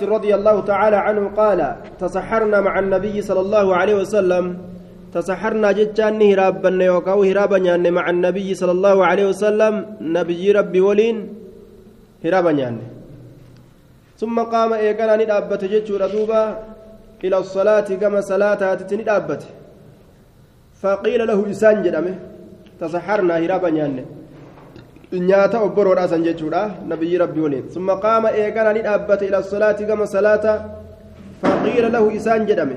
رضي الله تعالى عنه قال تسحرنا مع النبي صلى الله عليه وسلم. تسحرنا جتان هرابا يوكاو هرابا مع النبي صلى الله عليه وسلم. نبي ربي ولين هرابا ثم قام إيقانا ندابت جتشور دوبا إلى الصلاة كما صلاة تتندابت فقيل له إسان جدامه تسحرنا هرابا nyaata obboroodha san jechuudha nabiyyi rabbi waliin summa qaama eegana ni dhaabbate ila salaati gama salaata faqiila lahu isaan jedhame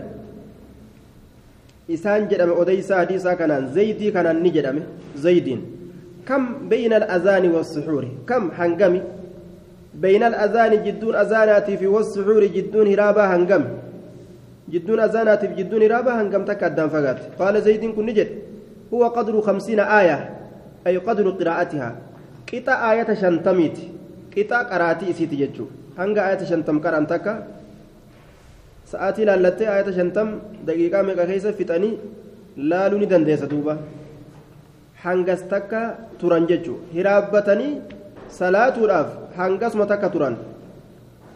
isaan jedhame odeysa hadiisaa kanaan zaydii kanaan ni jedhame zaydiin kam bayna alazaani wassuxuuri kam hangami bayna alazaani jidduun azaanaatiif wassuxuuri jidduun hiraabaa hangami jidduun hiraabaa hangam takka addaan fagaate qaala zaydiin kun ni jedhe huwa qadru khamsiina aaya ay qadru qiraa'atihaa qixa aayata shantamiiti qixa qaraatii isiiti jechuudha hanga aayata shantam qaraan takka sa'aatii laallattee aayata shantam daqiiqaa meeqa keessa fixanii laaluu ni dandeessa duuba hangas takka turan jechuudha hiraabbatanii salaatuudhaaf hangasuma takka turan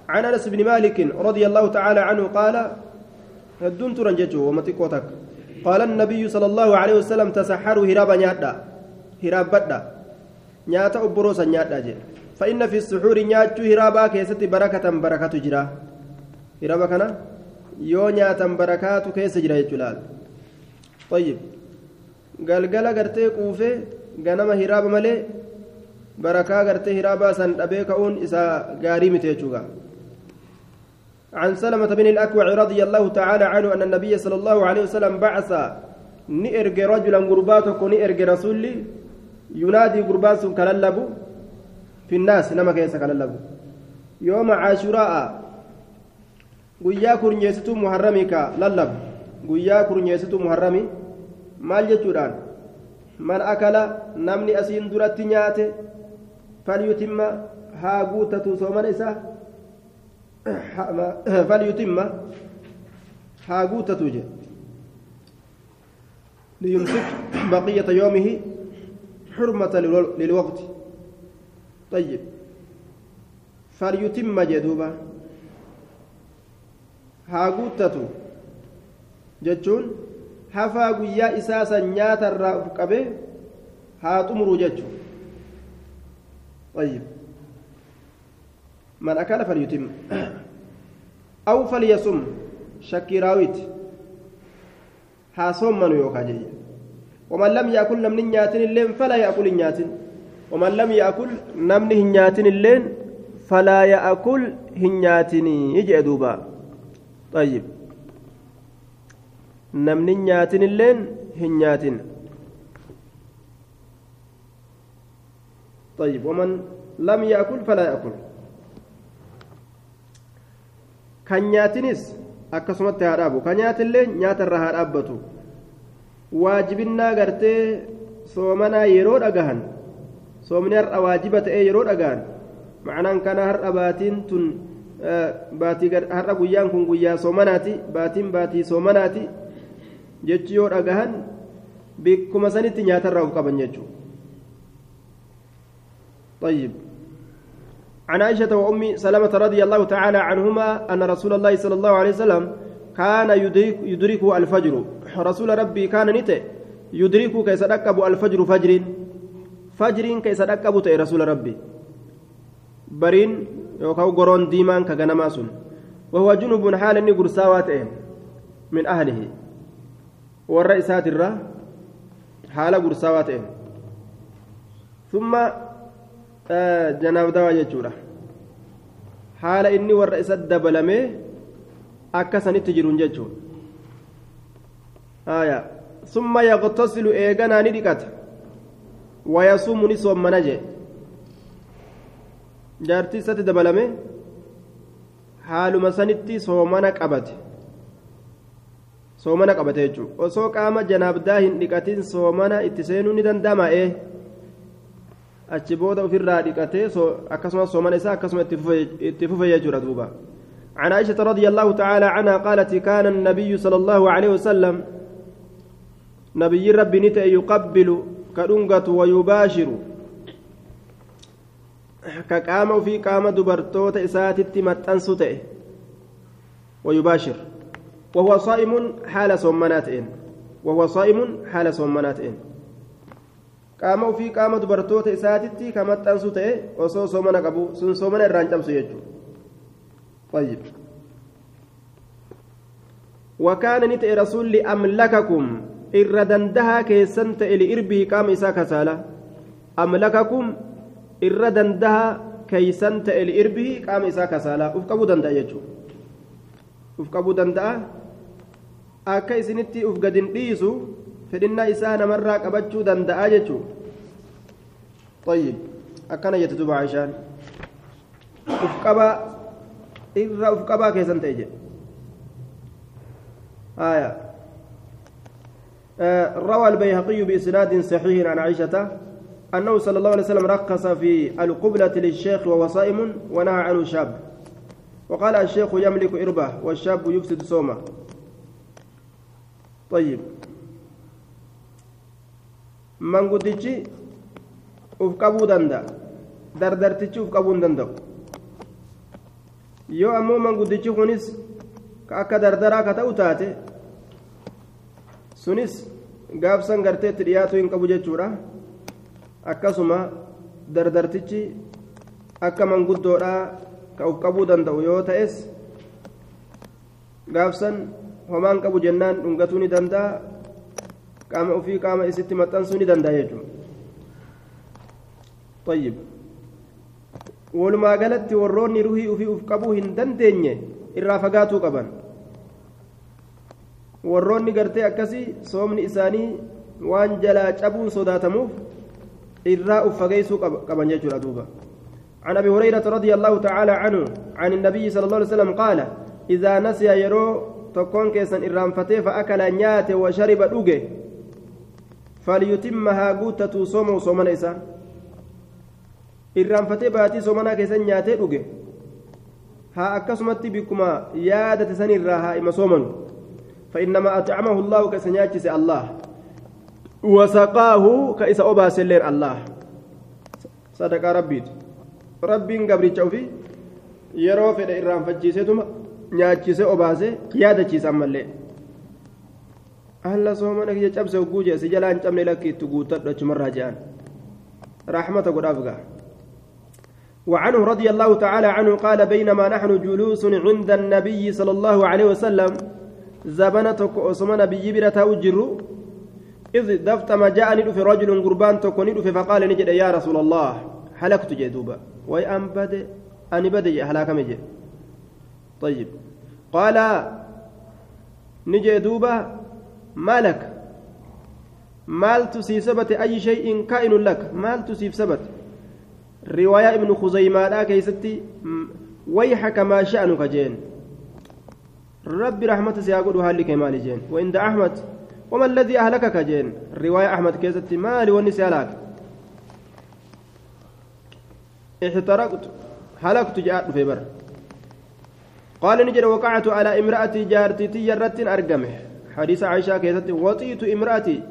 عن انس بن مالك رضي الله تعالى عنه قال هدون تران جيتشو ومتيكوتك قال النبي صلى الله عليه وسلم تسحروا هرابا نيادا هرابدا nyaata obboroo san nyaadhaa jedhe fa'inna fi suxuuri nyaachuu hiraabaa keessatti barakatan barakatu jira hiraaba kana yoo nyaatan barakaatu keessa jira jechuudha طيب galgala gartee quufee ganama hiraaba malee barakaa gartee hiraabaa san dhabee ka'uun isaa gaarii miti jechuudha عن سلمة بن الأكوع رضي الله تعالى عنه أن النبي صلى الله عليه وسلم بعث نئرج رجلا قرباتك نئرج رسولي yunaadii gurbaan sun kalallabu finnaas nama keessa kalallabu. Yooma caashuraa'a guyyaa kurnyeessituu muharramii ka lallabu guyyaa kurnyeessituu muharramii maal jechuudhaan? Man akala namni asiin duratti nyaate falyutimma haa guutatu sooman isaa falyutimma haa guutatu je liyumsik baqiyata yoomihi? حرمة للوقت طيب فليتم جدوبا هاغوتتو jechuun hafaa guyyaa isaa san nyaata irraa uf qabee haa xumuruu jechuun طيب من أكل فليتم أو فليصم شكراويت ها صوم من يوكا جيه ومن لم يأكل نمن نياتن اللين فلا يأكل نياتن. ومن لم يأكل نمن نياتن اللين فلا يأكل هنياتن يجي دوبا طيب. نمن نياتن اللين هنياتن طيب. ومن لم يأكل فلا يأكل. akkasumatti haa dhaabu kan nyaatillee nyaata irra haa dhaabbatu waajibinnaa gartee soomanaa yeroo dhagahan soomni har'a waajiba ta'ee yeroo dhagahan macnaan kana har'a baatiin tun baatii har'a guyyaan kun guyyaa soomanaati baatiin baatii soomanaati jechi yoo dhagahan bikkuma sanitti nyaatarraa uf qaban jechuudha. طيب عن عائشة وأم سلمة رضي الله تعالى عنهما أن رسول الله صلى الله عليه وسلم كان يدرك يدركه الفجر. رسول ربي كان نته يدركه كيس ركب الفجر فجر. فجر كيس ركب رسول ربي. برين يوكاو قرون ديمان كغنما سن وهو جنوب حال إني قرساوات من أهله. والرئيسات الرا حال قرساوات ثم آه جناب دوا حال إني والرئيسات دبلمه akkasanitti jiruun jechuun aya summa yaqtasilu eeganaa ni dhiqata. Wayasuumu ni soommana jee. Jaartii isatti dabalame haaluma sanitti soomana qabate. Soomana qabate jechuun osoo qaama janaabdaa hin dhiqatin soomana itti seenuu ni danda'ama ee? Achi booda ofirraa dhiqatee akkasumas soomana isaa akkasuma itti fufe jechuudha duuba. عن عائشة رضي الله تعالى عنها قالت كان النبي صلى الله عليه وسلم نبي ربي نتأ يقبل كدنغة ويباشر. كقام في قام دبرتوت إساتت متأنسوته ويباشر. وهو صائم حال صومناتين وهو صائم حال صومناتين qaama ofii qaama dubartoota isaatitti ka maxxansu ta'e osoo soomana qabu sun soomana irraan cabsu طيب وكان نتئ رسول أملككم إردندها كيسنت إلى إربه قام إساء كسالة أملككم إردندها كيسنت إلى إربه قام إساء كسالة أفقبوا دندا يجو أفقبوا دندا akka isinitti uf gadin dhiisu fedhinnaa isaa namarraa qabachuu danda'a jechuu طيب akkana jette duba Aishaan uf qabaa irra uf qabaa keessan ta'e jedhe. آية روى البيهقي بإسناد صحيح عن عائشة أنه صلى الله عليه وسلم رخص في القبلة للشيخ وهو صائم ونهى عنه شاب وقال الشيخ يملك إربه والشاب يفسد صومه طيب qabuu danda'a. Dardartichi uf qabuu hin danda'u. Yoo ammoo manguddichi kunis ka akka dardaraa ka ta'u taate sunis gaafsan garteetti dhiyaatu hin qabu jechuudha akkasuma dardartichi akka manguddoodhaa ka uf qabuu danda'u yoo ta'es gaafsan homaan qabu jennaan dhungatuu ni danda'a qaama ofii qaama isitti maxxansuu ni danda'a jechuudha طيب walumaa galatti warroonni ruhii ufii uf qabuu hin dandeenye irraa fagaatuu qaban warroonni gartee akkasii soomni isaanii waan jalaa cabuun sodaatamuuf irraa uf fageessuu qaban jechuudha duuba عن ابي هريره رضي الله تعالى عنه عن النبي صلى الله عليه وسلم قال اذا نسي يرو تكون كيسا إرانفتي فأكل نيات وشرب دوجه فليتمها قوتة صوم صومنا إسا إرانفتي باتي صومنا كيسا نياتي دوجه ها أكسمت بكما يادة سن الراها إما صومن فإنما أطعمه الله كسنياتي الله وسقاه كإسا أبا سلير الله صدق ربي ربي قبري في yeroo fedhe irraanfachiiseetuma nyaachise obaase yaadachiisa ammallee alla soomana kiyya cabse hogguu jee si jalaa hin cabne lakki itti guuttadhu achumarraa je'an raaxmata godhaaf gaa وعنه رضي الله تعالى عنه قال بينما نحن جلوس عند النبي صلى الله عليه وسلم زبنتك أسمى نبي برتا وجر إذ دفت ما جاءني في رجل قربان تكوني فقال نجد يا رسول الله حلقت جدوبا. وأن بدأ أني بدأ هلاك مجي. طيب. قال نجي دوبا مالك؟ مال تسيب سبت أي شيء كائن لك؟ مال تسيب سبت. رواية ابن خزيمة لا كيستي ويحك ما شأنك جين ربي رحمة سيقول هالك مال جين وعند أحمد وما الذي أهلكك جين رواية أحمد كيستي مالي والنسي هلاك احترقت هلكت جاءت في بر قال نجد وقعت على امرأتي جارتي تيرت أرقمه حديث عائشة كيست وطيت امرأتي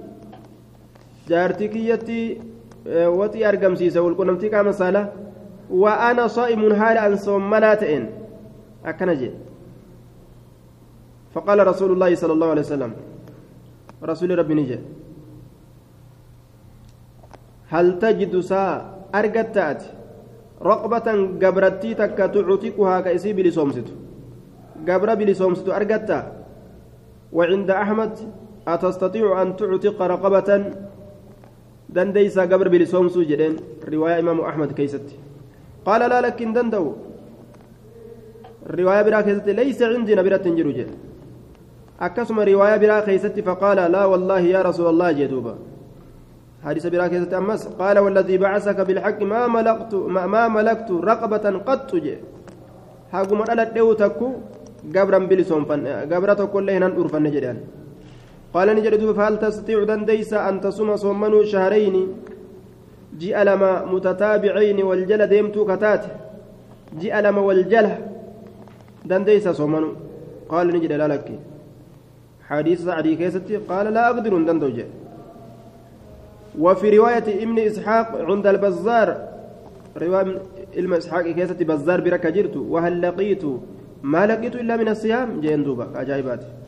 جارتي كيتي وطي أرقم سيسا والقنمتي كام صالة وأنا صائم حال أن صومناتئن أكنجي فقال رسول الله صلى الله عليه وسلم رسول ربي نجي هل تجد ساعة أرقت تأتي رقبة قبرتي تعتقها كأسي بلسومست قبر بلسومست أرقتا وعند أحمد أتستطيع أن تعتق رقبة دنديسا قبر بلسومسو جدين رواية إمام أحمد كيست قال لا لكن دندو. الرواية برا كيست ليس عندي نبرة تنجر جد أكسم رواية برا كيست فقال لا والله يا رسول الله جدوبا حديث براكة أمس قال والذي بعثك بالحق ما ملكت ما, ما ملكت رقبة قط جي. هاقوم ألت ديو تكو قبرا بلسون فن تكو اللي هنان أرفن جدان قال نجد فهل تستطيع دنديس أن تصوم صومنوا شهرين؟ جاء لما متتابعين والجل ديمتو كتات. جاء لما والجل دنديس صومنوا قال نجد لا لك. حديث سعدي كيستي. قال لا أقدر دندو جي وفي رواية ابن إسحاق عند البزار. رواية علم إسحاق كيسة بزار جرت. وهل لقيت؟ ما لقيت إلا من الصيام؟ عجائبات saa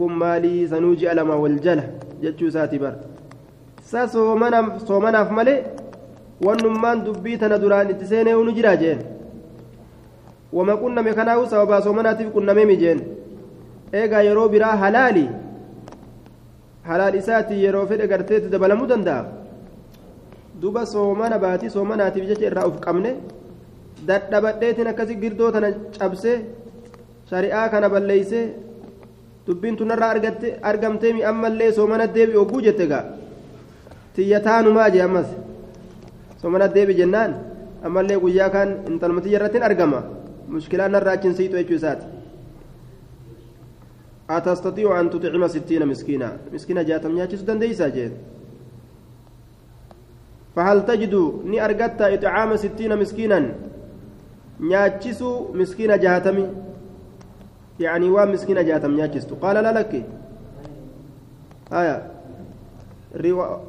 kun maalii sanuu ji'a lama wal jala jechuu isaati bar saa soomanaaf malee wannummaan dubbii tana duraan itti seenee unu jira jeen wama qunname kanaahu sababaa soomanaatiif qunnamee mijeen eegaa yeroo biraa halaali halaal isaati yeroo fedhe garteetti dabalamuu danda'a duba soomana baatii soomanaatiif jecha irraa uf qabne dadhabadheetiin akkasi girdoo tana cabsee shari'aa kana balleeysee dubbiin tunarraa argamtee mi ammallee soomana deebi ogguu jette gaa tiyyataanumaa jee ammas soomana deebi jennaan ammallee guyyaa kaan intalmatiyya irratti argama mushkilaan narraa achiin siitu jechuu isaati أتستطيع أن تطعم ستين مسكينا مسكينة جاتم نياتشس دنديسا جين فهل تجد ني أرقدت إطعام ستين مسكينا نياتشس مسكينة جاتمي يعني وام مسكينة جاتم نياتشست قال لا لك. آية.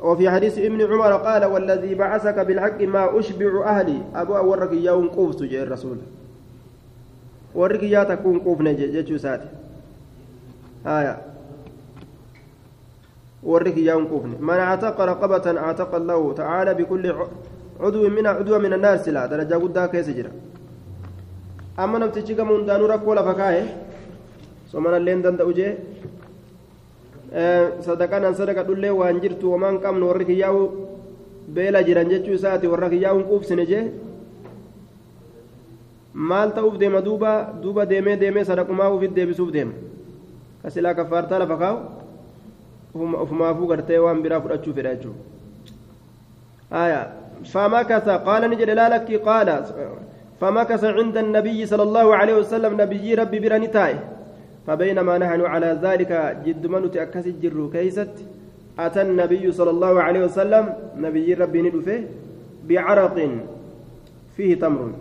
وفي حديث ابن عمر قال والذي بعثك بالحق ما أشبع أهلي. أبو أورك يوم قوفت جاء الرسول. ورك يا تكون قوف نجي جتشو ساتي. آية. ورك يوم قوفني من أعتق رقبة أعتق الله تعالى بكل عضو من عضو من النار سلا درجة قد كيس أما نفتشي كم دانو ركو لفكاه اللين دندأ جيه sadaqaan sadaqadhullee waan jirtu wamaan qabnu warri kiyyaa'u beela jiran jechuu isaati warra kiyyaa'uun quubsine jee maal ta'uuf deema duuba duuba deemee deemee sadaqumaa ufit deebisuuf deema kasilaa kaffaartaa lafa kaa'u ufumaafuu gartee waan biraa fudhachuu fedha jechuudha فمكث قال نجد لا لك قال فمكث عند النبي صلى الله عليه وسلم نبي ربي براني تاي فبينما نحن على ذلك جد من تأكس الجر كيست أتى النبي صلى الله عليه وسلم نبي ربي ندفه بعرق فيه تمر.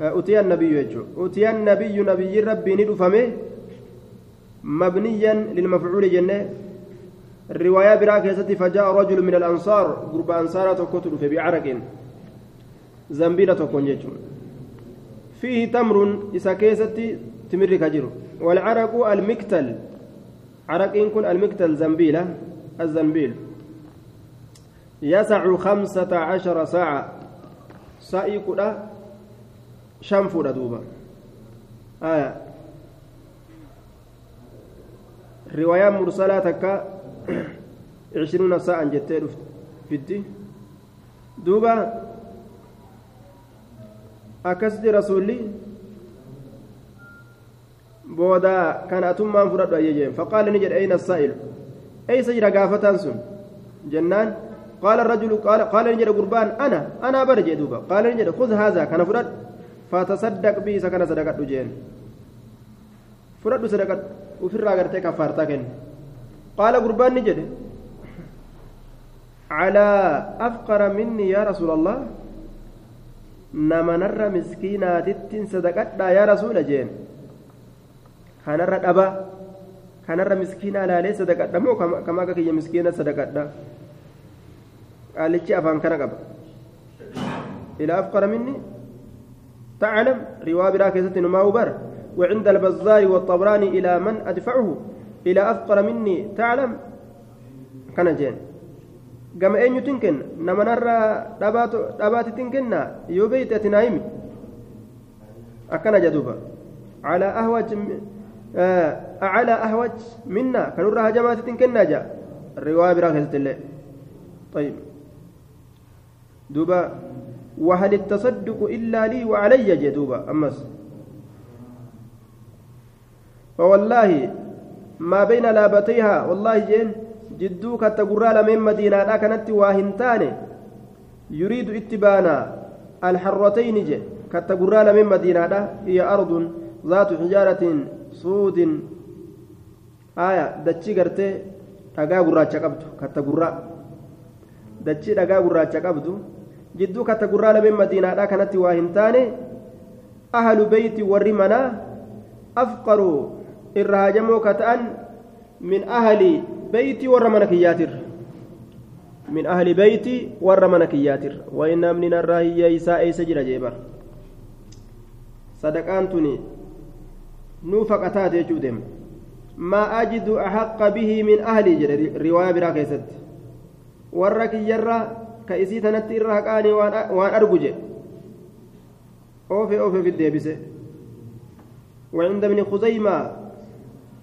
أتي النبي يجو أتي النبي نبي ربي ندفمه مبنيا للمفعول جنة. الرواية براك فجاء رجل من الأنصار قرب أنصار تكتل في بعرق. زنبيلة تكون فيه تمر إسا تمر كجر والعرق المكتل. عرق إن كن المكتل زنبيلة. الزنبيل. يسع خمسة عشر ساعة. سائقنا شنفر دوبا. آية. رواية مرسلة تكا. عشرون ساعة جتة فيدي. دوبا. أكسد رسولي. Ni jedhe ayna saa'ilu eeysa jira gaafataan sun jennaan qaala rajulu qaala ni jedhe gurbaan ana anaa bara jee duuba qaala ni jedhe khud haazaa kana fudhadhu fatasaddaq bii isa kana sadaqadhu jeen fudhadhu sadaqadhu ufirraa gartee kaffaartaa kenne qaala gurbaan ni jedhe على أفقر مني يا رسول الله نما نرى مسكينات صدقت يا رسول جين kanarra dhaba kanarra miskiina laalee sadaqadha moo kama akka kiyya miskiina sadaqadha? Qaalichi afaan kana qaba. Ilaa afqara minni تعلم رواية براكزة ما بر وعند البزار والطبراني إلى من أدفعه إلى أفقر مني تعلم كان جين قام أين تنكن نما نرى دبات تنكن يوبيت تنايم أكن جدوبا على أهوج أعلى أهوج منا. كانوا رها جماعة كنا جاء. الرواية براكزة الله طيب. دوبا وهل التصدق إلا لي وعلي جدوبا أمس. فوالله ما بين لابتيها والله جين جدوك التقرى من مدينة كانت واهنتان يريد اتبانا. الحرتين جي كالتقرى من مدينة هي أرض ذات حجارة سود آية دتشي قرتي dhagaa gurraacha qabdu katta gurraa dachii dhagaa gurraacha qabdu jidduu katta gurraa lameen madiinaadhaa kanatti waa hin taane ahlu beeyti warri manaa afqaru irra haajamoo ka ta'an min ahli beeyti warra mana kiyyaatirra min ahli beeyti warra mana kiyyaatirra wayi namni narraa hiyya isaa eessa jira axaqa bihi min ahlii jedhe riwaayaa biraa keessatti warra kiyyarra ka isii tanatti irra haqaanii waan argu jedhe oofe oofe fi deebise وعند ابن خزيمة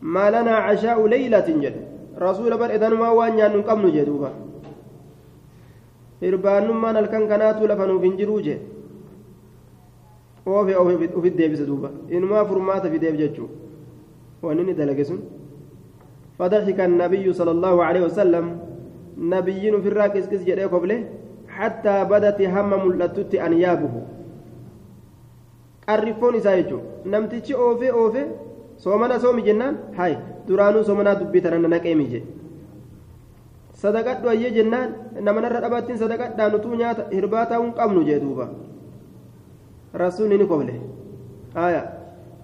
ما لنا عشاء ليلة جد رسول بر إذن ما وان يان قمن جدوبا إربان ما نلكن كنات لفنو بنجرو جد oofe ofit deebise duuba inumaa furmaata fideef jechuu wanni inni dalage sun فضحك النبي صلى الله عليه وسلم نبي في الراكز كس جدي قبله حتى بدت هم ملتت أنيابه qarrifoon isaa jechuun namtichi oofee oofee soomana soomi jennaan hayi duraanuu soomanaa dubbii tana naqeemi je sadaqadhu ayyee jennaan namanarra dhabattiin sadaqadhaan utuu nyaata hirbaataa hin qabnu jee duuba Rasuulli ni koble aya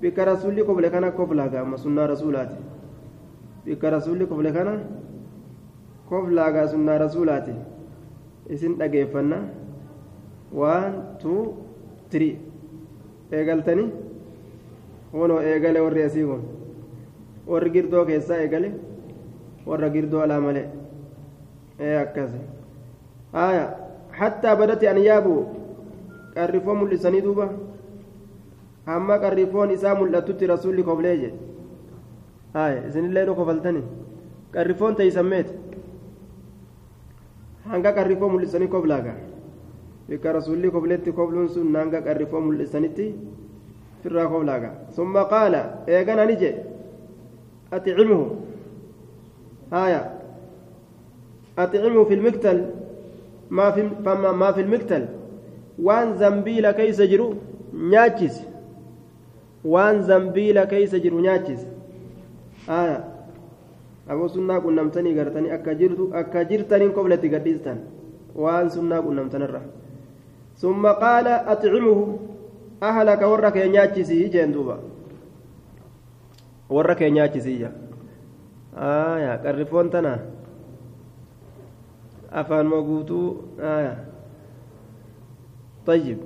bikka rasuulli koble kana koflaaga amma sunnaa rasuulaati bikka rasuulli koble kana koflaaga sunnaa rasuulaati isin dhageeffanna waan tuu tirii eegaltanii wonoo eegale warri asii kun warri girdoo keessaa eegale warra girdoo alaa malee ee akkas aya hattaa badati an yaabu qarrifoo mul'isanii duuba hamma qarrifoon isaa mul'atutti rasuulli koblee jedhe aya isinillee nu kofaltani qarrifoon teeysammeeti hanga qarrifoo mul'isanii koblaagaa bikka rasuulli kobletti kobluun sun nanga qarrifoo mul'isanitti firraa koblaaga summa qaala eegana ni je أطعمه هايا أطعمه في المقتل ما في فما ما في المقتل وان زنبيل كيس جرو نياتشيس وان زنبيل كيس جرو نياتشيس آية أبو سنة كنا نمتني قرتني أكا جرتو أكا جرتني قبلتي قديستان وان سنة كنا نمتني الرحمة ثم قال أطعمه أهلك ورك ينياتشسي جندوبا ورك ينياتشسي آية قرفون تنا أفان موجوتو آية طيب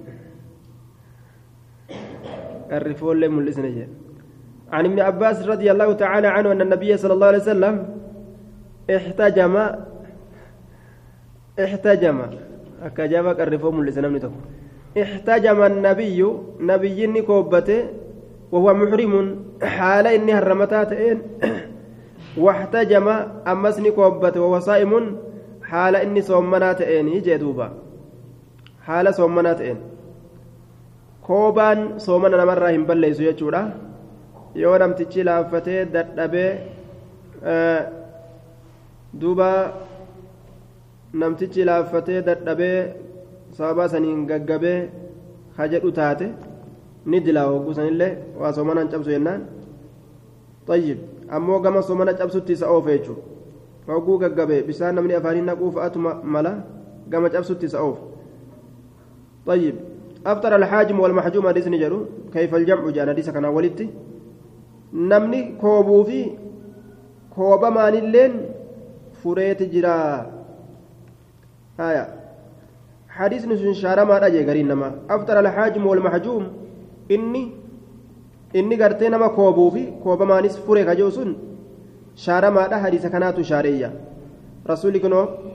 قرفون لم لسنجي عن ابن عباس رضي الله تعالى عنه أن النبي صلى الله عليه وسلم احتجم احتجم akka ajaa'ibaa qarrifoo mul'ise namni tokko ixtajama annabiyyu nabiyyinni koobbate wahuwa muxrimun haala inni harramataa ta'een waxtajama ammas ni koobbate wahuwa saa'imun haala soomanaa ta'een. Koobaan soomana namarraa hin balleessu jechuudha. Yoo namtichi laaffatee dadhabee duuba namtichi laaffatee dadhabee sababaa saniin gaggabee hajedhu taate ni dilaa hogguu sanillee waa soomana hin cabsu jennaan. Tayyib. Ammoo gama soomana cabsutti isa oofa jechuudha. Hogguu gaggabee bisaan namni afaaniin naquu fa'atu mala. Gama cabsutti isa oofa. طيب أفطر الحاجم والمحجوم حديث نجرو كيف الجمع جاء حديث كان ولدت نمني كوبو في كوبا مان اللين فريت جرا آية حديث نسون شارما رجع قرين نما أفطر الحاجم والمحجوم إني inni gartee nama koobuu fi koobamaanis fure kajoo sun shaaramaadha hadiisa kanaatu shaareeyya rasuulli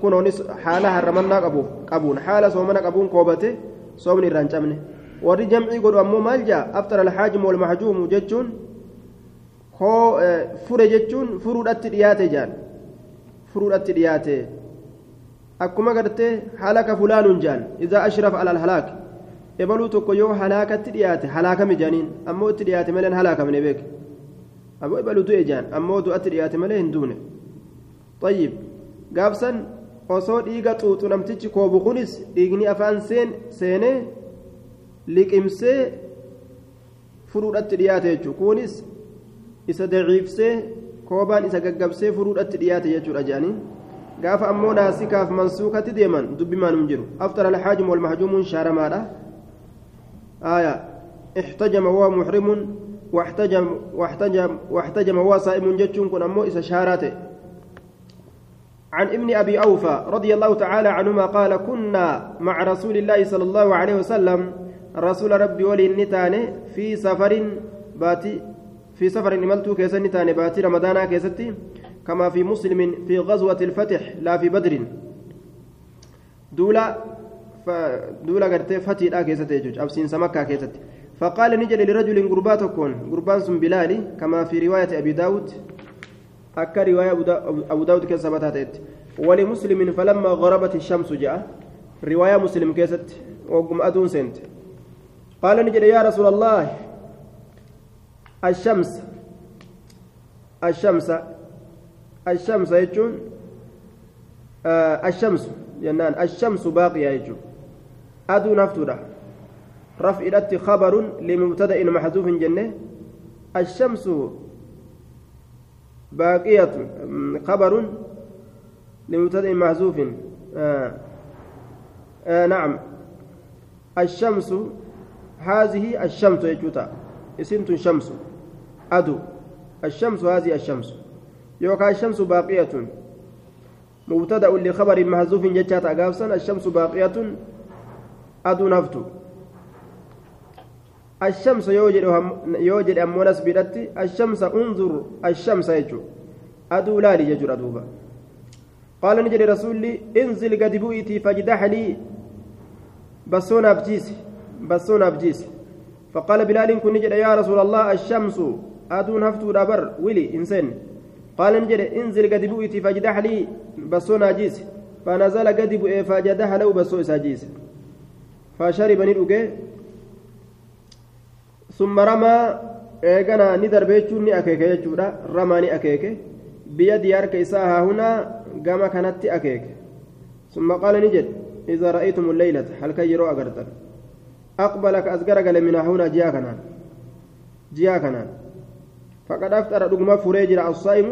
kunoonis haala harramannaa qabuuf qabuun haala soomana qabuun koobate soomni irraan cabne warri jamcii godhu ammoo maal jaa aftara alhaajimu walmahjuumu jechuun koo fure jechuun furuudhatti dhiyaate jaan furuudhatti dhiyaate akkuma gartee halaka fulaanuun jaan idaa ashrafa alal halaak ebaluu tokko yoo halaakatti dhiyaate halaakame jaaniin ammoo itti dhiyaate malee halaakamne beek ammoo ebaluu du'e jaan ammoo du'atti dhiyaate malee hin duune طيب gaafsan osoo dhiiga xuuxu namtichi koobu kunis dhiigni afaan seenee liqimsee furuudhatti dhiyaate jechuudha kunis isa daciifsee koobaan isa gaggabsee furuudhatti dhiyaate jechuudha jaaniin gaafa ammoo naasikaaf mansuukatti deeman dubbi maanum jiru aftara alxaajimu walmahjuumuun shaaramaadha آية احتجم وهو محرم واحتجم واحتجم واحتجم وهو صائم جتشون كن أمو إسا شاراته عن ابن أبي أوفى رضي الله تعالى عنهما قال كنا مع رسول الله صلى الله عليه وسلم. رسول ربي ولي نتاني في سفر باتي في سفر إملتو كيسا نتاني باتي رمضان كيستي كما في مسلم في غزوة الفتح لا في بدر. دولا دولا قرتي فتي لا كيستي جوج أبسين سمكة كيستي. فقال نجل لرجل قرباتكم قربان بلالي كما في رواية أبي داود أكا رواية أبو داود كسبتها ولمسلم فلما غربت الشمس جاء رواية مسلم كيست وقم أدون سنت قال نجد يا رسول الله الشمس الشمس الشمس يجون آه الشمس جنان الشمس باقية يجون أدو نفتودا رفع إلت خبر لمبتدأ محذوف جنة الشمس باقية خبر لمبتدأ محذوف. آه آه نعم. الشمس هذه الشمس يجوتا. اسمت شمس أدو. الشمس هذه الشمس. يوكا الشمس باقية. مبتدأ لخبر محذوف جتات أقافسا الشمس باقية. أدو نفتو الشمس يوجد أمونس بدتي الشمس انظر الشمس يجو. أدو لا لي يجر أدوبا. قال نجري رسولي انزل قد بؤتي فاجدح لي. بسون أبجيس بسون أبجيس فقال بلال كن نجد يا رسول الله الشمس أدون هفتو دبر ولي إنسان. قال نجد انزل قد بؤتي فاجدح لي. بسون أجيس فنزل قد بؤ فجدح له بسون أجيس فشرب ندوكي ثم رمى eeganaa ni darbe jechuun ni akeeke jechuudha ramaa ni akeeke biyya harka isaa haa hunaa gama kanatti akeeke summa qaala ni jedhe إذا رأيتم الليلة هل كي يروا أقرطن أقبلك أزقر قال من هنا جيا كنان. جيا كنان. فقد أفتر رقم فريجر الصائم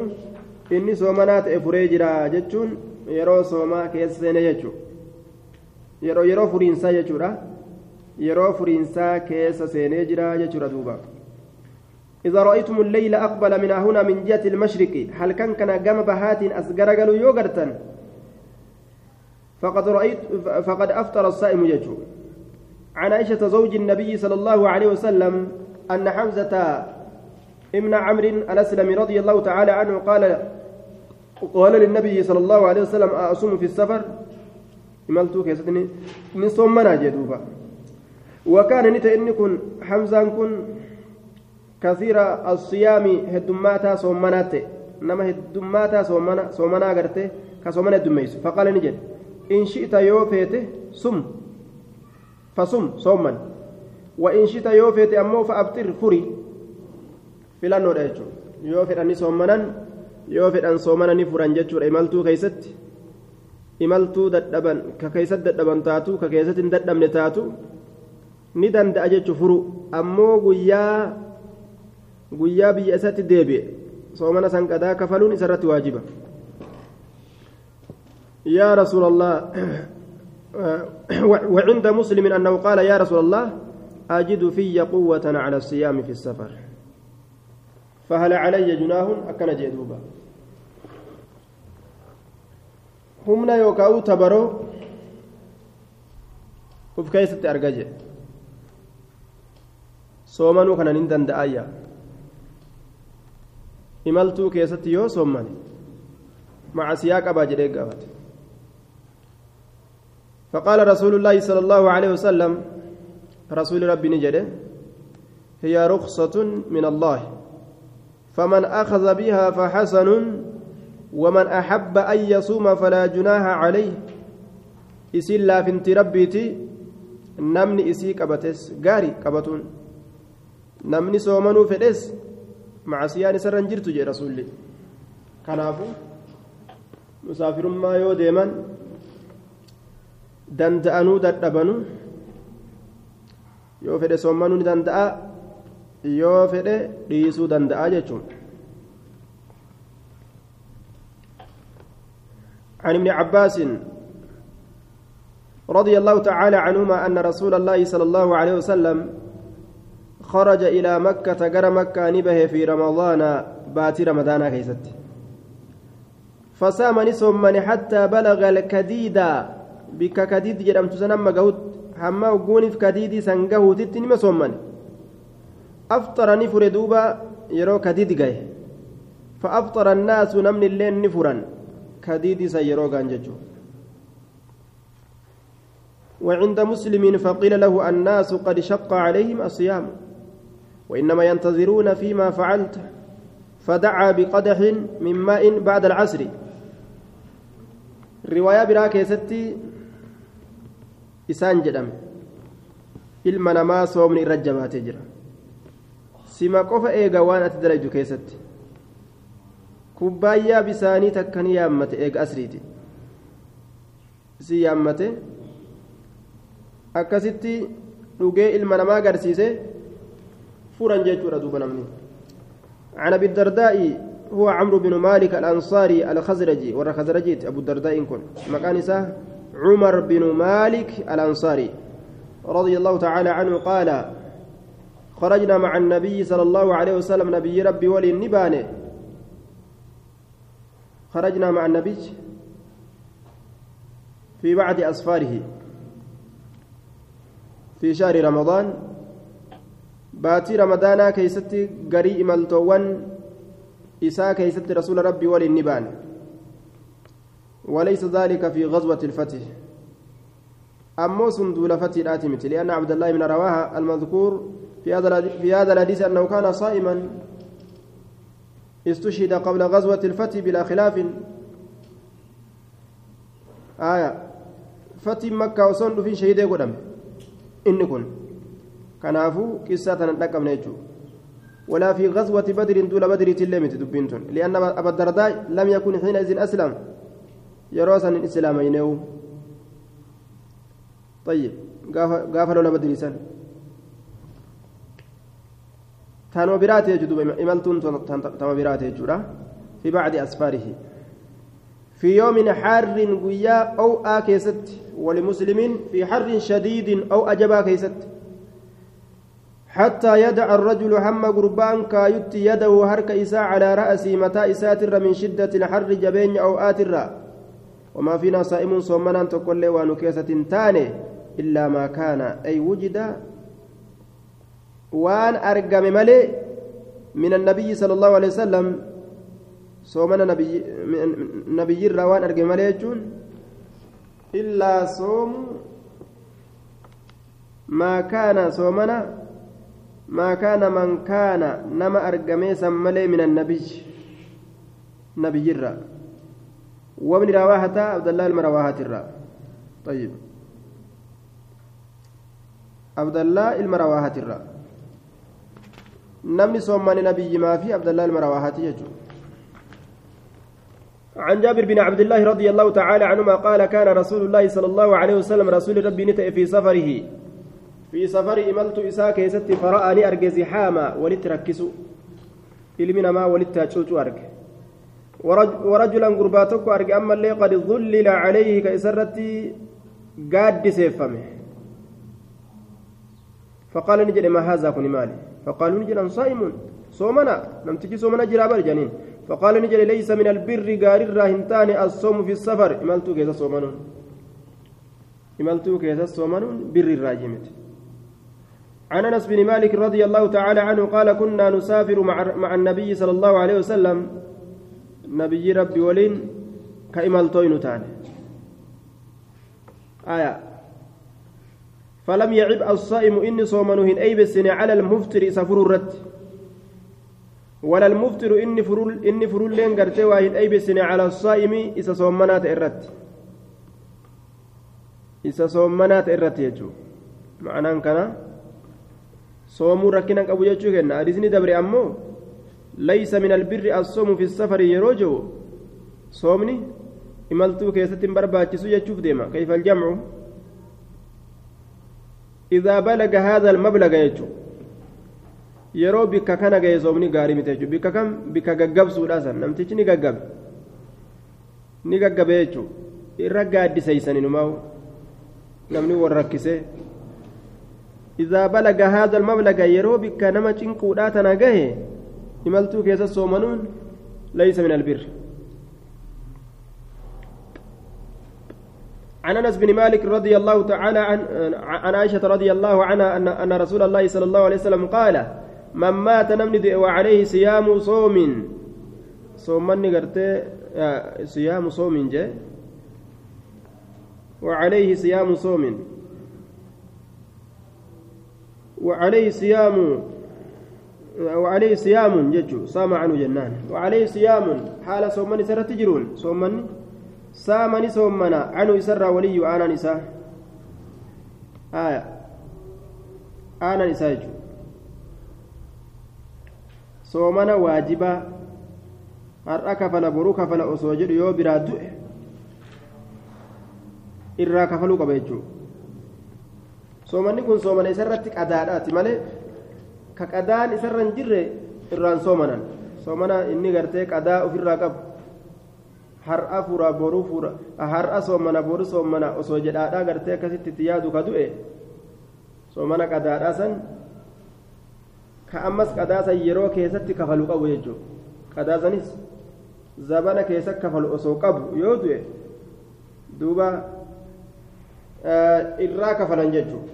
إني صومنات فريجر جتشون يرو صوما كيسين جتشو. يرو يرو فرينسا يرو فرينسا كيس سينجرا جتشورا دوبا إذا رأيتم الليل أقبل من هنا من جهة المشرق هل كان كان قام بهات أسقر قالوا يوغرتن فقد رأيت فقد أفطر الصائم يجو عن عائشة زوج النبي صلى الله عليه وسلم أن حمزة ابن عمرو الأسلمي رضي الله تعالى عنه قال قال للنبي صلى الله عليه وسلم أصوم في السفر إمالتو كيستني من صومنا جدوبا وكان نتا إني كن حمزة كن كثير الصيام هدماتا صومنات نما هدماتا صومنا صومنا غرتي كصومنا دميس فقال نجد إن شئت يوفيت سم فصم صوما وإن شئت يوفيت أمو فأبطر فري yoo fedhan soomana ni furan jechuudha imaltuu keessatti imaltuu dadhaban ka keessatti dadhaban taatu ka keessatti hin dadhabne taatu ni danda'a jechuudha furu ammoo guyyaa guyyaa biyya isatti deebi'e soomana sanqadaa kafaluun isarratti waajiba. يا رسول الله وعند مسلم أنه قال يا رسول الله أجد في قوة على الصيام في السفر فهل علي جناه أكن جدوبا yookaan tabaroo uf keessatti arga jedhe soomanuu kanan hin danda'ayya imaltuu keessatti yoo soomane macasiyaa فقال رسول الله صلى الله عليه وسلم رسول ربي نجده هي رخصة من الله فمن أخذ بها فحسن ومن أحب أن يصوم فلا جناح عليه إسي لا فنت ربيتي نمني إسي قبتس غاري قبتون صومنو فدس مع سيان سرن جرت جي رسولي كنافو مسافر ما يو ديمن danda'anuu dadhabanu yoo fedhe soommanuu ni danda'a yoo fedhe dhiisuu danda'a jechuun عن ابن عباس رضي الله تعالى عنهما أن رسول الله صلى الله عليه وسلم خرج إلى مكة قرى مكة نبه في رمضان بات رمضان كيست فسام نسم من حتى بلغ الكديد. بك كديد جرمت سنما قهوت. hamma hogguuniif kadiidii san gahuutitti nima soomman aftara ni fure duuba yeroo kadiidi gahe فأفطر الناس نمن اللين نفرا. كديد سيروغا ججو. وعند مسلم فقيل له الناس قد شق عليهم الصيام. وإنما ينتظرون فيما فعلت فدعا بقدح من ماء بعد العصر الرواية براك يا ستي إسان جدم irra jabaatee jira sima qofa eega waan ati daraju keessatti kubbaayyaa bisaanii takka ni yaammate eega asriiti si yaammate akkasitti dhugee ilma namaa agarsiise furan jechuudha duuba namni عن أبي الدرداء هو عمرو بن مالك الأنصاري الخزرجي ور خزرجيت أبو الدرداء كن. مكان عمر بن مالك الأنصاري. رضي الله تعالى عنه قال خرجنا مع النبي صلى الله عليه وسلم نبي ربي ولي النبانة. خرجنا مع النبي في بعد أسفاره. في شهر رمضان باتي رمضان كيستي قري إمالتوان إساء كيستي رسول ربي ولي النبان وليس ذلك في غزوة الفتح أمو سندول فتح الآتمة لأن عبد الله بن رواها المذكور في هذا في هذا الحديث أنه كان صائما استشهد قبل غزوة الفتح بلا خلاف آية فتح مكة وصن في شهيد قدم إن كن كنافو قصة نتلقى نيجو ولا في غزوة بدر دول بدر تلمت دبنتون لأن أبا الدرداء لم يكن حينئذ أسلم يروسا الإسلام ينو طيب قافلوا لبدر سن تانو برات يجدو إملتون تانو برات يجورا في بعد أسفاره في يوم حار قيا أو آكيست ولمسلم في حر شديد أو أجبا كيست حتى يدع الرجل هم قربان كايت يده هرك إساء على رأسي متى إساتر من شدة الحر جبين أو آتر وما فينا صائم صومنا تقول ونكيسة تاني إلا ما كان أي وجد waan argame malee min annabiyyi sala allahu alehi wasalam soomana nabiyyirraa waan argame malee jechuun illaa soomu maa kaana soomana maa kaana man kaana nama argamee san malee min annabiyyi وابن رواحة عبد الله المرواحة الرا طيب. عبد الله المرواحة الرا namni soommanni nabiyyi maafi abdallaa ilma rawaahaati jechuudha عن جابر بن عبد الله رضي الله تعالى عنهما قال كان رسول الله صلى الله عليه وسلم رسول ربي نتأ في سفره. في سفر إملت إساك يست فرأني أرجى زحاما ولتركس إلمنا ما ولتاجوج أرج ورجلا قرباتك أرجى أما اللي قد ظلل عليه كإسرتي قاد سيفمه فقال نجد ما هذا كن مالي. فقالوا نجد صائم. صومنا. لم تجي صومنا جرابر جنين فقال نجد ليس من البر قال الراهنتان الصوم في السفر. إملتو كيس صومنون. إملتو كيس صومنون. بر الراجمت. عن أنس بن مالك رضي الله تعالى عنه قال كنا نسافر مع مع النبي صلى الله عليه وسلم. نبي ربي ولين كإملتوين تاني آية. فلم يعب الصائم إني صومنهن أي بسن على المفتر سفر الرد ولا المفتر إني فرول إني فرول لين قرتي واهن أي بسن على الصائم إذا صومنات الرد إذا صومنات الرد يجو. معناه كنا صوموا ركنا أبو يجو كنا أريزني دبري أمو ليس من البر الصوم في السفر يروجو صومني إملتو كيسة برباتشسو يجوف ديما كيف الجمع إذا بلغ هذا المبلغ يجو yeroo bikka kana gahe soomni gaarii miti jechuudha bikka kam bikka gaggabsuudha san namtichi ni gaggabe ni gaggabe jechuudha irra gaaddiseeysan inumaa namni wal rakkisee إذا بلغ هذا المبلغ يرو بك نما tana gahe imaltuu keessa soomanuun ليس من البر. عن أنس بن مالك رضي الله تعالى عن عن عائشة رضي الله عنها ان أن رسول الله صلى الله عليه وسلم قال من مات نمني وعليه صيام صوم. صومني قرتي صيام صوم جاء. وعليه صيام صوم. وعليه صيام وعليه صيام ججو صام عنه جنان وعليه صيام حال صومني سرت تجرون صومني saamani soommana canuu isarraa waliyyu aanaan isaa aya aanaan isaa jechuudha soomana waajibaa har'a kafala boruu kafala osoo jedhu yoo biraa du'e irraa soomanni kun soomana isarratti qadaadhaati. Malee ka qadaan isarra hin jirre irraan soomanan. Soomana inni gartee qadaa ofirraa qabu. Har'a fura boruu fura har'a soomana boru soomana osoo jedhaadhaa gartee akkasitti itti yaadu ka du'e. Soomana qadaadhaa san ka ammas qadaasan yeroo keessatti kafalu qabu jechuudha. Qadaasanis zabana keessa kafalu osoo qabu yoo du'e duuba irraa kafalan jechuudha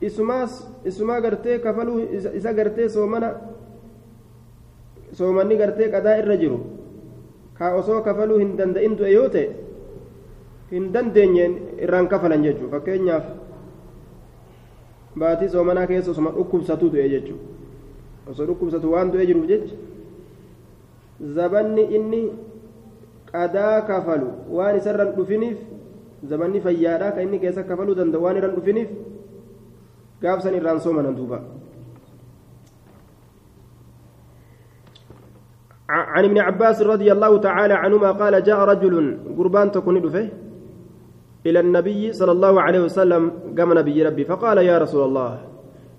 isumaas isumaa gartee kafaluu isa gartee soomana soomanni gartee qadaa irra jiru. kaa osoo kafaluu hin danda'in du'e yoo ta'e hin dandeenyeen irraan kafalan jechuudha fakkeenyaaf baatii soomanaa keessa osuma dhukkubsatu du'e jechuudha osoo dhukkubsatu waan du'e jiruuf jecha zabanni inni qadaa kafalu waan isarran dhufiniif zabanni fayyaadhaa kan inni keessa kafaluu danda'u waan irran dhufiniif gaafsan irraan soomanan duuba. عن ابن عباس رضي الله تعالى عنهما قال جاء رجل قربان تكون دفه إلى النبي صلى الله عليه وسلم قام نبي ربي فقال يا رسول الله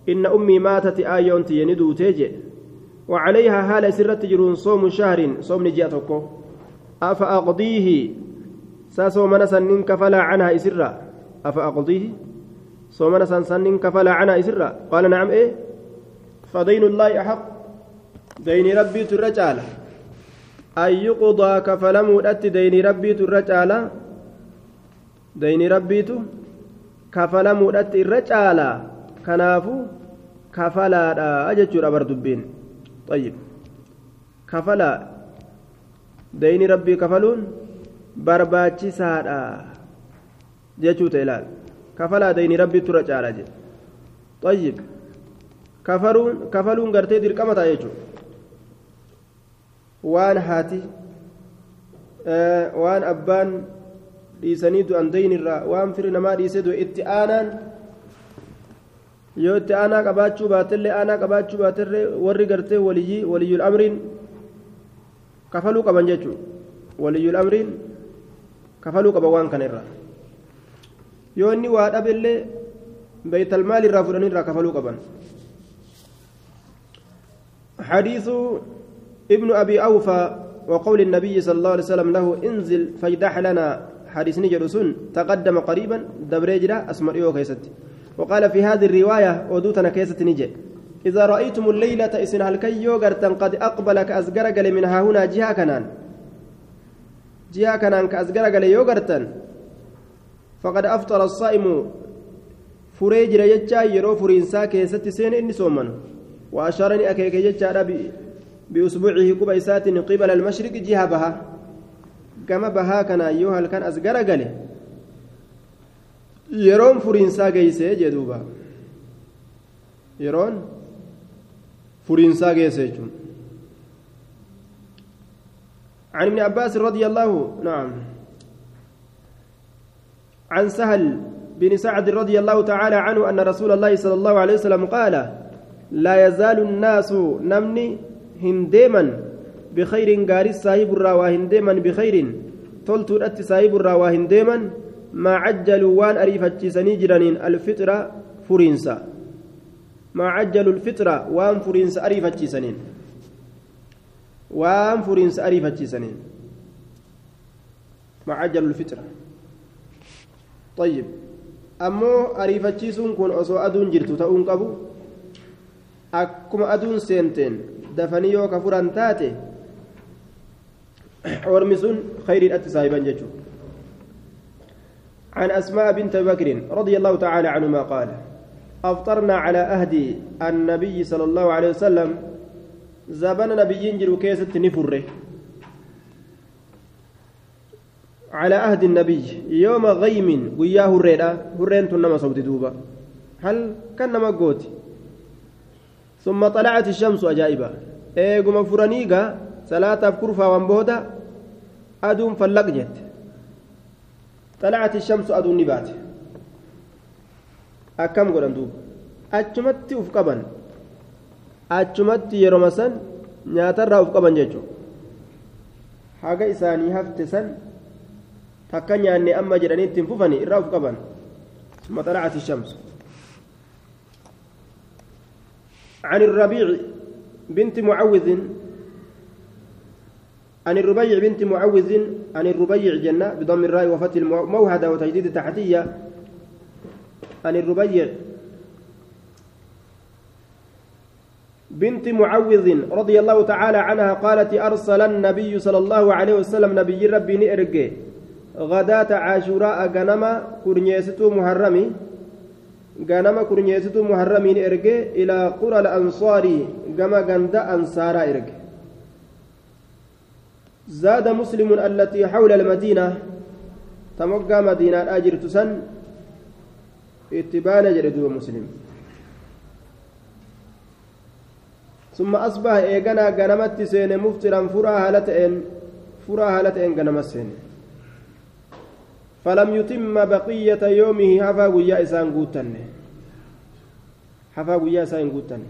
إن أمي ماتت آيون يندو تيجي وعليها هالة سرة جرون صوم شهر صوم نجياتكو أفأقضيه ساسو من سنين كفلا عنها إسرا أفأقضيه صوم من سنين كفلا عنها إسرا قال نعم إيه فدين الله أحق irra caala an yuqdaa kafalamuudhatti dayni rabbiitu irra caala dayni rabbiitu kafalamuudhatti irra caala kanaafu kafalaadha jechuudha bar dubbiin ayyib kafalaa dayni rabbii kafaluun barbaachisaadha jechuu ta'e ilaal kafalaa dayni rabbiitu irra caala jedhe ayyib kafaluun gartee dirqama ta'a jechuudha waan haati waan abbaan dhiisanii du'an daynirraa waan firi namaa dhiisee du'e itti aanaan yoo itti aanaa qabaachuu baatellee aanaa qabaachuu baatellee warri gartee waliyyii waliyyul amriin kafaluu qaban jechuudha waliyyul amriin kafaluu qaba waan kana irraa. Yoo inni waa dhabellee beeytalmaal irraa fudhanii irraa kafaluu qaban. حديث ابن أبي أوفى وقول النبي صلى الله عليه وسلم له انزل فاجدح لنا حديث نجر سن تقدم قريبا دبريجرا أسمر كيست وقال في هذه الرواية ودوتنا كيست نجي إذا رأيتم الليلة إسن هلكي يوغرتا قد أقبل كأزقرقل منها هنا جهة كنان جهة كنان كأزقرقل يوغرتا فقد أفطر الصائم فريجر يجا يرو فرينسا كيست سين إني سومن. وأشارني أكيك يجا بأسبوعه كبيسات قبل المشرق جهة بها. كما بها كان أيها كان أزقر قاله يرون فرينسا جيسي جدوبا. يرون فرينسا جيسي عن ابن عباس رضي الله نعم. عن سهل بن سعد رضي الله تعالى عنه أن رسول الله صلى الله عليه وسلم قال لا يزال الناس نمني هنديما بخير غاري صاحب الروا هنديما بخير. تلت أتي صاحب الروا هنديما ما عجلوا وان أريفتشيسني جرانين الفطرة فرينسا ما عجلوا الفطرة وان فرينسا أريفتشيسنين فرينسا أريفتشيسنين ما عجلوا الفطرة طيب ammoo ariifachiisuun kun osoo aduun jirtu ta'uun qabu akkuma aduun seenteen dafanii yoo ka furan taate ormi sun khayriidhatti saahiban jechuudha عن أسماء بنت بكر رضي الله تعالى عنهما قال أفطرنا على أهد النبي صلى الله عليه وسلم زبن نبي ينجر كيسة نفره على عهد النبي يوم غيم وياه الريدة هرين تنما صوت دوبا. هل كان قوت ثم طلعت الشمس أجائبا. إيقما فرانيقا صلاة كرفا وانبودا أدوم فلق جت. طلعت الشمس أدون نبات. أكم قولن دوب؟ أجمت أفقبا أجمت يرمسا nyaatarraa uf qaban jechuun haga isaanii hafte san takka nyaanne amma jedhanii ittiin fufanii irraa uf qaban. طلعت الشمس عن الربيع بنت معوذ عن الربيع بنت معوذ عن الربيع جنة بضم الراء وفتح الموهدة وتجديد التحتية عن الربيع بنت معوذ رضي الله تعالى عنها قالت أرسل النبي صلى الله عليه وسلم نبي ربي نئرقي غداة عاشوراء غنما كرنيستو محرمي. غنما كرنيستو محرمي نئرقي إلى قرى الأنصار كما غند أنصارا إرقي زاد مسلم التي حول المدينة. تمقى مدينة أجر تسن اتبان جردو مسلم. ثم أصبح إيغانا غنمت سين مفترا فرا هالتين فرا هالتين غنمت سين فلم يتم بقية يومه حفا ويا إسان قوتن حفا ويا إسان قوتن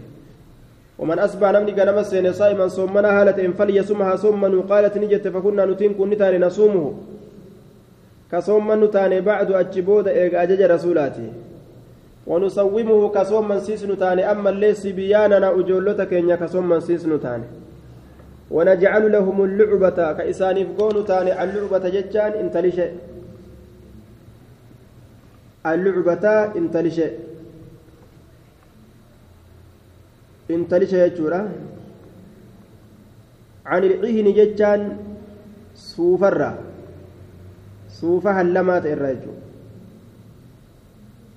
ومن أصبح نمني غنمت سين صائما صومنا هالتين فليصمها صوما قالت نجت فكنا نتين كن نتاني نصومه. كصوما نتاني بعد أجبود إيغ أجج رسولاتي. ونصومه كصوم من سيسن تاني أما اللي سبياننا أجولتا كينيا كصوم من سيسن تاني ونجعل لهم اللعبة كإسان يفقون تاني اللعبة ججان انتلش اللعبة انتلش انتلش يجورا. عن العهن ججان سوفرا. سوفها اللمات الرجل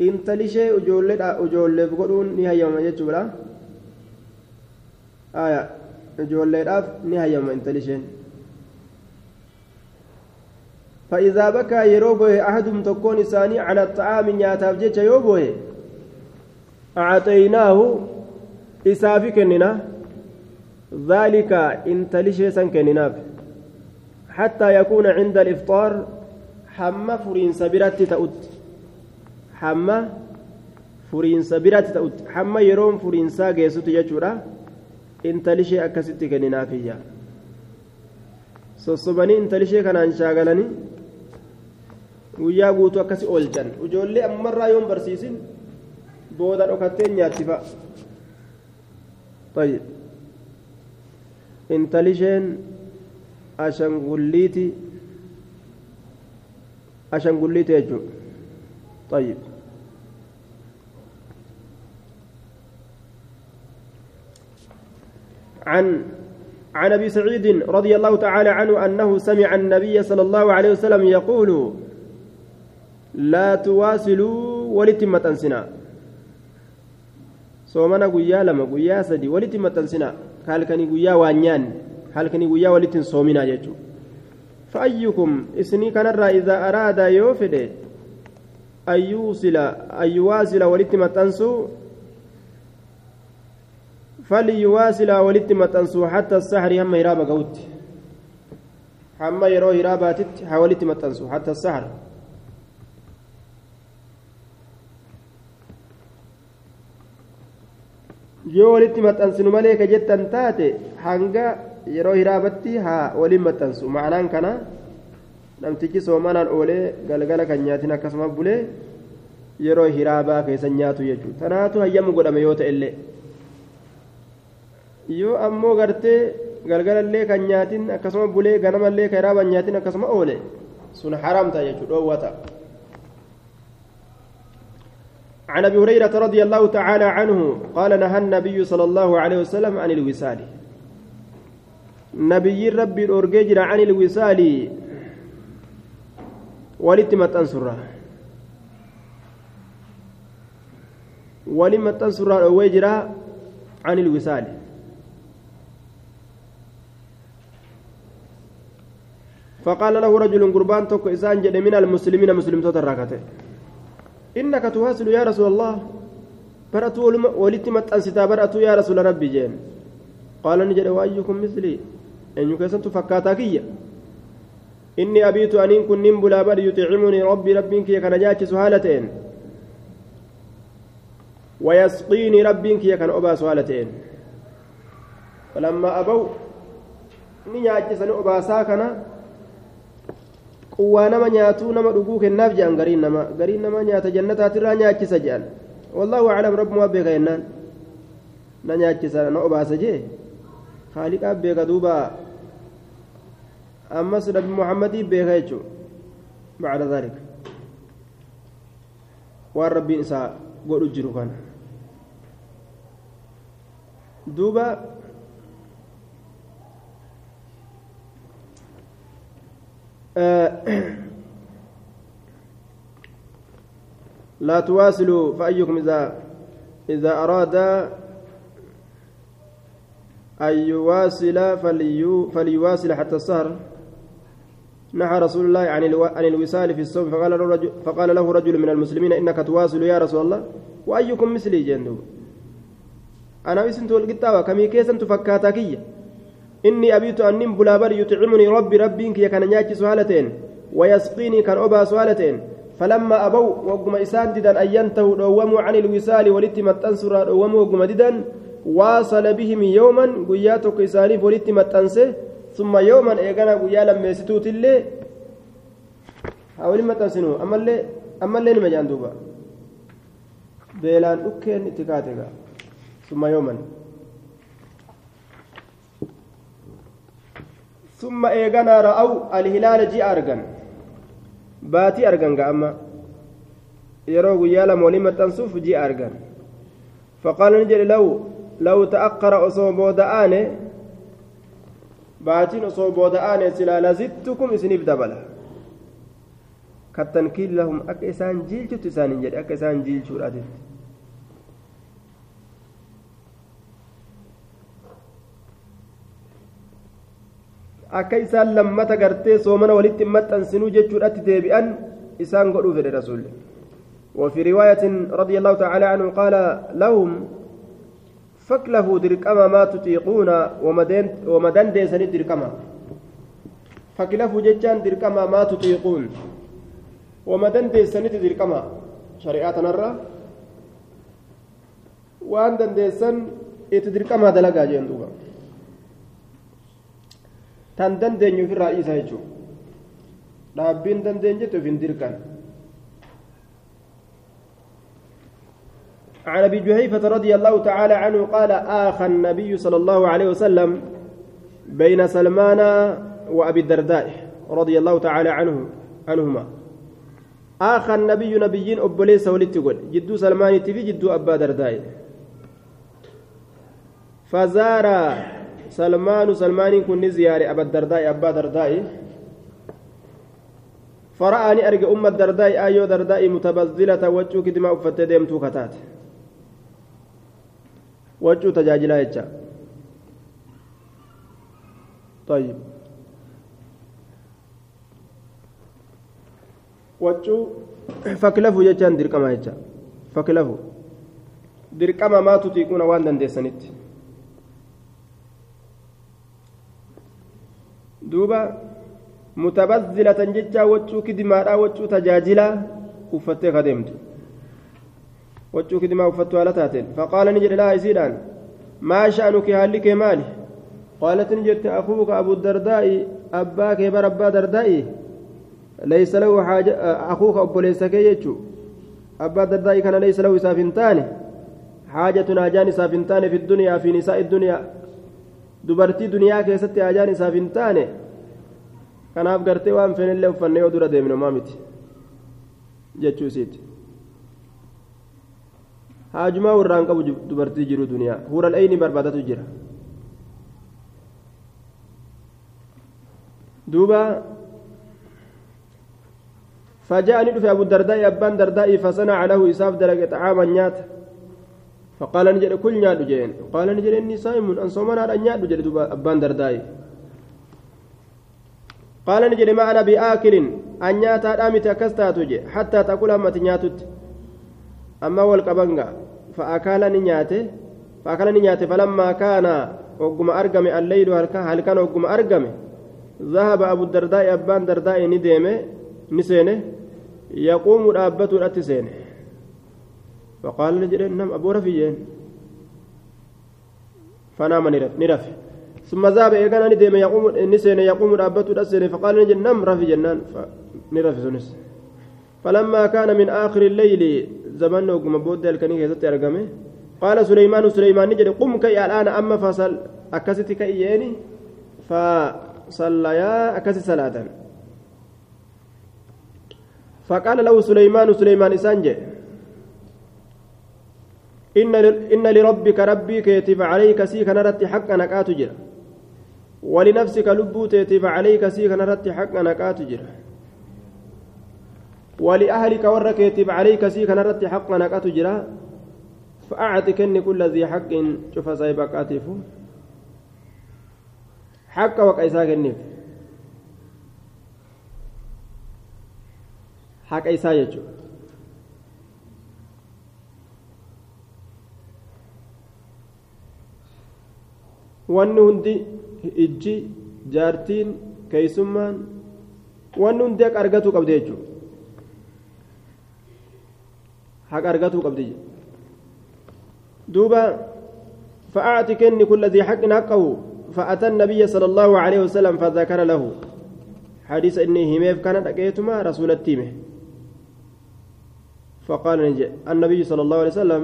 intali ishee ijoolleef godhuun ni hayyama jechuudha. Ijoolleedhaaf ni hayyama intali isheen. فإذا بكى يروبه أحدهم تكون إساني على الطعام نياتاف جيتش يوبه أعطيناه إسافي كننا ذلك إن تلشي سن كنناف حتى يكون عند الإفطار حم فرين سبرت تأت hamma furiinsa biratti ta'utti hamma yeroon furiinsaa geessutti jechuudha intalishee akkasitti kenninaafiyya sossobanii intalishee kanaan shaagalanii guyyaa guutuu akkasi oolchan ijoollee ammarraa yoon barsiisin booda dhokattee nyaatti fa'a طيب intalisheen ashangulliiti ashangulliiti jechuudha عن عن ابي سعيد رضي الله تعالى عنه انه سمع النبي صلى الله عليه وسلم يقول لا تواصلوا ولتمة سنا soomana guyyaa lama guyyaa sadi walitti maxxansina halkanii guyyaa waanyaan halkanii guyyaa walitti hin soominaa jechuudha fa'ayyukum isinii kanarraa idaa araada yoo fedhe ayyuwaasila walitti maxxansuu فليواصل ولت متنسو حتى السحر هم هرابا قوت هم يرو هراباتت حولت متنسو حتى السحر yoo walitti maxxansinu malee ka jettan taate hanga yeroo hiraabatti haa waliin maxxansu ma'anaan kana namtichi soomanaan oolee galgala kan nyaatin akkasuma bulee yeroo hiraabaa keessa nyaatu jechuudha tanaatu hayyamu godhame yoo ta'e illee yoo ammoo gartee galgalallee kan nyaatin akkasuma bulee ganamallee kan raaban nyaatin akkasuma oole. Sun haramta jechuu dhoowwata عن ابي هريره رضي الله تعالى عنه قال نهى النبي صلى الله عليه وسلم عن الوسال نبي ربي الأورجيجر عن الوسال ولتما تنصر ولما تنصر الأويجر عن الوسال فقال له رجل قربان توك إسان جد من المسلمين مسلم تتراكته إنك تواصل يا رسول الله. برأتو ولت متأنستا برأتو يا رسول ربي جين. قال نجد وأيكم مثلي. أن يكسنت فكاتاكية إني أبيت أن كن نمبلا بل يطعمني ربي ربي كي كان جاتش سهالتين. ويسقيني ربي كي كان أبا سهالتين. فلما أبوا نياجس أبا ساكنا quwwaa nama nyaatuu nama dhuguu kennaaf jedhan gariin nama gariin nama nyaata jannataatirraa nyaachisa jedhan wallaahu aclam rabbumaa beeka jennaan na nyaachisa na obaasa jee haaliqaa beeka duuba ammas nabi muhammadii beeka jechuu bacda dhalik waan rabbiin isaa godhu jiru kana duuba لا تواصلوا فأيكم إذا إذا أراد أن يواصل فليو فليواصل حتى السهر. نهى رسول الله عن عن الوصال في الصوم فقال له رجل فقال له رجل من المسلمين إنك تواصل يا رسول الله. وأيكم مثلي جندو أنا بسنت القطاوة كمي كيسا تفكاتكية إني أبيت أن نمبلا بر يطعمني ربي ربي كي كان نياتي سؤالتين ويسقيني كان أبا سؤالتين فلما أبوا وقم إسان ددا أن ينتهوا دوموا عن الوصال ولتم التنصر دوموا وقم ددا واصل بهم يوما قياتك إساني ولتم التنسه ثم يوما إيقنا قيا لما يستوت اللي حاولي ما تنسنوا أما اللي أما اللي نمجان دوبا. بيلان أكين اتكاتك ثم يوما. ثم إيغانا رأوا الهلال جي أرغن. باتي أرغن أما. يروا قيالا مولمة تنسوف جي أرغن. فقال نجري لو لو تأقر أصوبو دآني باتين أصوبو دآني سلا لزدتكم إسنيف دبلا. كالتنكيل لهم أك إسان جيلتو تسان جري أك إسان جيلتو راتت akka isaan lammata gartee soomana walitti maxxansinuu deebi'an isaan godhuu fedhe rasuulli وفي رواية رضي الله تعالى عنه قال لهم فكلفوا دركما ما تطيقون ومدن ديسني دركما. فكلفوا جتان دركما ما تطيقون ومدن ديسني دركما. شريعة نرى. وأن ديسن اتدركما دلقا جندوبا tan dandeenyu ofirraa isa jechuudha dhaabbiin dandeenyetti of hin dirqan. عن ابي جهيفه رضي الله تعالى عنه قال اخى النبي صلى الله عليه وسلم بين سلمان وابي الدرداء رضي الله تعالى عنه عنهما اخى النبي نبيين ابليس ولتقول جدو سلمان تفي جدو ابا درداء فزار سلمان سلمان كن زيارة أبا الدرداء أبا درداء. فرآني أرجع أم الدرداء آيو درداء متبذلة وجهك دماء أفت ديمتو كتات. وجه تجاجلا يجا. طيب. وجه فكلفوا يجان دركما يجا. فكلفوا دركما ما تطيقون وان دندسنت. Duuba mutabazzilatan jecha waccuu kidimaadha waccuu tajaajila uffattee kadeemtu waccuu kidimaa uffattu haala taateen faqaala ni jedhe laa isiidhaan maa sha'nuki haalli kee maali qaalat ni jette akuuka abu dardaa'i abbaa kee bar abbaa dardaa'i laysa lahu xaaja akuuka obboleessa kee jechuu abbaa dardaa'i kana laysa lahu isaaf hin taane xaajatun haajaan isaaf hin taane fi dunyaa fi nisaa'i dunyaa dubartii duniyaa keessatti kanaaf gartee waan fenillee uffanne yoo dura deemne maa miti jechuu isiiti haajumaa warraan qabu dubartii jiru duniyaa huural ayni barbaadatu jira duuba فجاءني في أبو الدرداء أبان درداء فصنع له إساف درجة طعاما نيات فقال نجد كل نيادو جين قال نجد إني صائم أن صومنا أن نيادو جد أبان درداي قال نجد ما أنا بآكل أن نياتا دامت أكستاتو جي حتى تقول أما تنياتت أما والقبنغا فأكال نياته فأكال نياته فلما كان وقم أرقم الليل هل كان وقم أرقم ذهب أبو الدرداء أبان درداء نديمه نسينه يقوم دابته الأتسينه فقال نجد نم أبو رفيين فنام نرف ثم ذهب إيقان نديم يقوم نسينه يقوم دابته الأتسينه فقال نجد نم رفي جنان. فنرف سنس فلما كان من آخر الليل زمن وقم بود الكنيسة أرقمه قال سليمان سليمان نجد قم كي الآن أما فصل أكست كييني فصليا أكست صلاة. فقال له سليمان سليمان إسانجي إن إن لربك ربي كيتب عليك سيك نرت حقا نكات جرا. ولنفسك لبو تيتب عليك سيك نرت حقا نكات جرا ولأهلك ورك يتب عليك سيك نرت حقا نكات جرا فأعطكن كل ذي حق شوف سايبك آتفو حق وقيساك النف حق إيسا يجو. wanni hundi ijji jaartiin keeysummaan wanni hundi haqa argatuu qabdi jechuudha. Haqa argatuu qabdi duuba فأعطي كن كل ذي حق حقه فأتى النبي صلى الله عليه وسلم فذكر له حديث إني هميف كان لقيتما رسول التيمه فقال النبي صلى الله عليه وسلم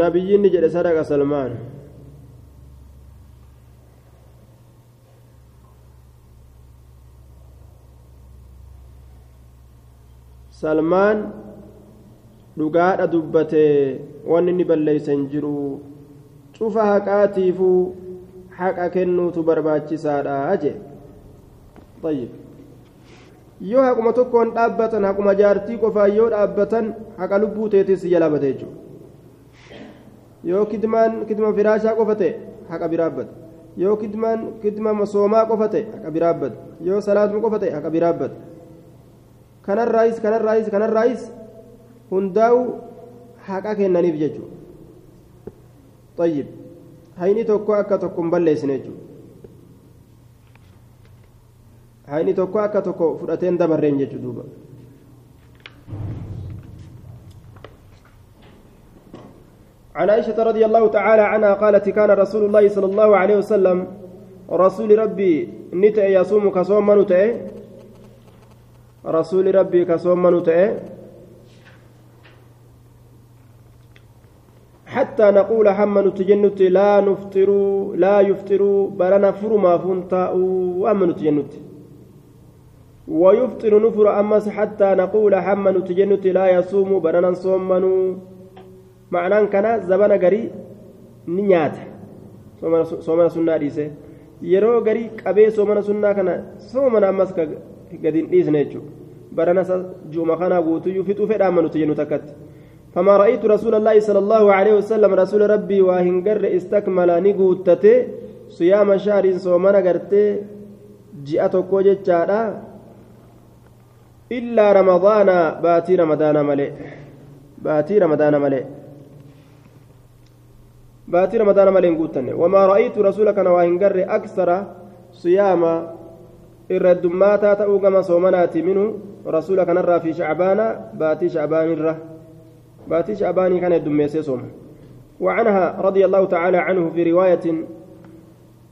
nabiyyiin ni jedhe sadaqa salmaan salmaan dhugaadha dubbatee wanni inni balleeysan jiru cufa haqaatiifuu haqa kennuutu barbaachisaadha jee طيب yoo haquma tokkoon dhaabbatan haquma jaartii qofaa yoo dhaabbatan haqa lubbuu teetis jala bate jechuudha yoo kidmaan kidma firaashaa qofa ta'e haqa biraabbata yoo kidmaan kidma masoomaa qofa ta'e haqa biraabbata yoo salaatuma qofa ta'e haqa biraabbata kanarraayis kanarraayis kanarraayis hundaa'u haqa kennaniif jechuudha طيب hayni tokko akka tokko hin balleessine jechuudha hayni tokko akka tokko fudhateen dabarreen jechuudha duuba. عن عائشة رضي الله تعالى عنها قالت كان رسول الله صلى الله عليه وسلم رسول ربي نتأ يصوم كصوم نتأ رسول ربي كصوم نتأ حتى نقول حمن تجنت لا نفطر لا يفطر بلنا فرما فنتا وأمن تجنت ويفطر نفر أمس حتى نقول حمن تجنت لا يصوم بلنا صومنوا ma'anaan kana zabana garii ni nyaata soomana sunnaa dhiise yeroo garii qabee soomana sunnaa kana soomana ammas gadi hin dhiisne jechuudha barana juuma kanaa guutuyyuu fixuu fedhaa manuti jennu takkatti فما رأيت رسول الله صلى الله عليه وسلم رسول ربي وهنجر استكمل نقوتته صيام شهر صومنا قرتي جاءت كوجة إلا رمضان باتي رمضان ملئ باتي رمضان ملئ باتي رمضان مالين قوتن وما رأيت رسولك نواهنجر أكثر صياما. الردماتا تأوغما صومناتي منه. رسولك نرى في شعبان. باتي شعبان الره باتي شعبان كان يدميسي صوم. وعنها رضي الله تعالى عنه في رواية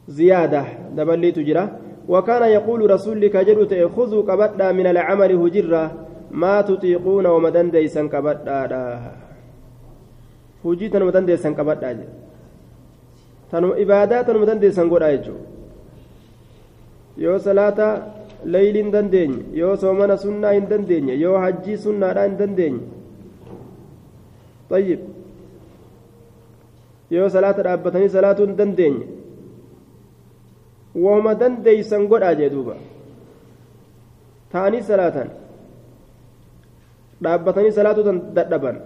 زيادة. دبلي تجرى وكان يقول رسولك جدت خذوا كبدأ من العمل هجرة. ما تطيقون ومدن ديسا كبدأ. Hujii tanuma dandeessan qabadhaa jedhe tanuma ibaadaa tanuma dandeessan godhaa jechuudha yoo salaata leeyliin hin dandeenye yoo soomana sunnaa hin dandeenye yoo hajjii sunnaadhaa hin dandeenye tayyib yoo salaata dhaabbatanii salaatuu hin dandeenye wahuma dandeeysan godhaa jee duuba ta'anii salaatan dhaabbatanii salaatuutan dadhaban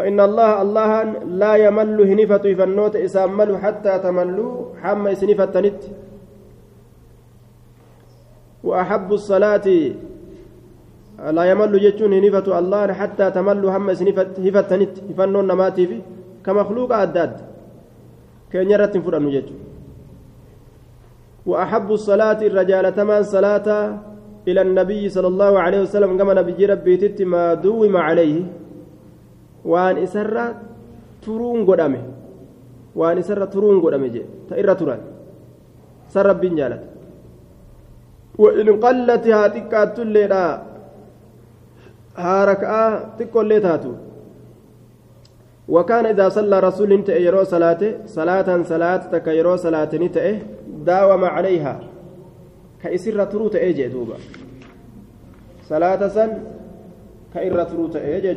فإن الله الله لا يمل هنفة فنوت إسامل حتى تملوا حما سنفة تنت. وأحب الصلاة لا يمل جتون هنفة الله حتى تملوا حما سنفة هفة تنت. فنون نماتي في كمخلوق أداد. كأن يرت فرأنو جتون. وأحب الصلاة الرجال تمان صلاة إلى النبي صلى الله عليه وسلم كما نبي ربي تت ما دوم عليه. وأن إسر ترون قدامه وأن إسر ترون قدامه جي تئر تران سر ربي جالت وإن قلت هاتك تلنا هاركا تكون ليتاتو وكان إذا صلى رسول انت يرو صلاته صلاة صلاة تك يرو صلاة نتئه داوم عليها كإسر تروت إيجي دوبا صلاة سن كإر تروت إيجي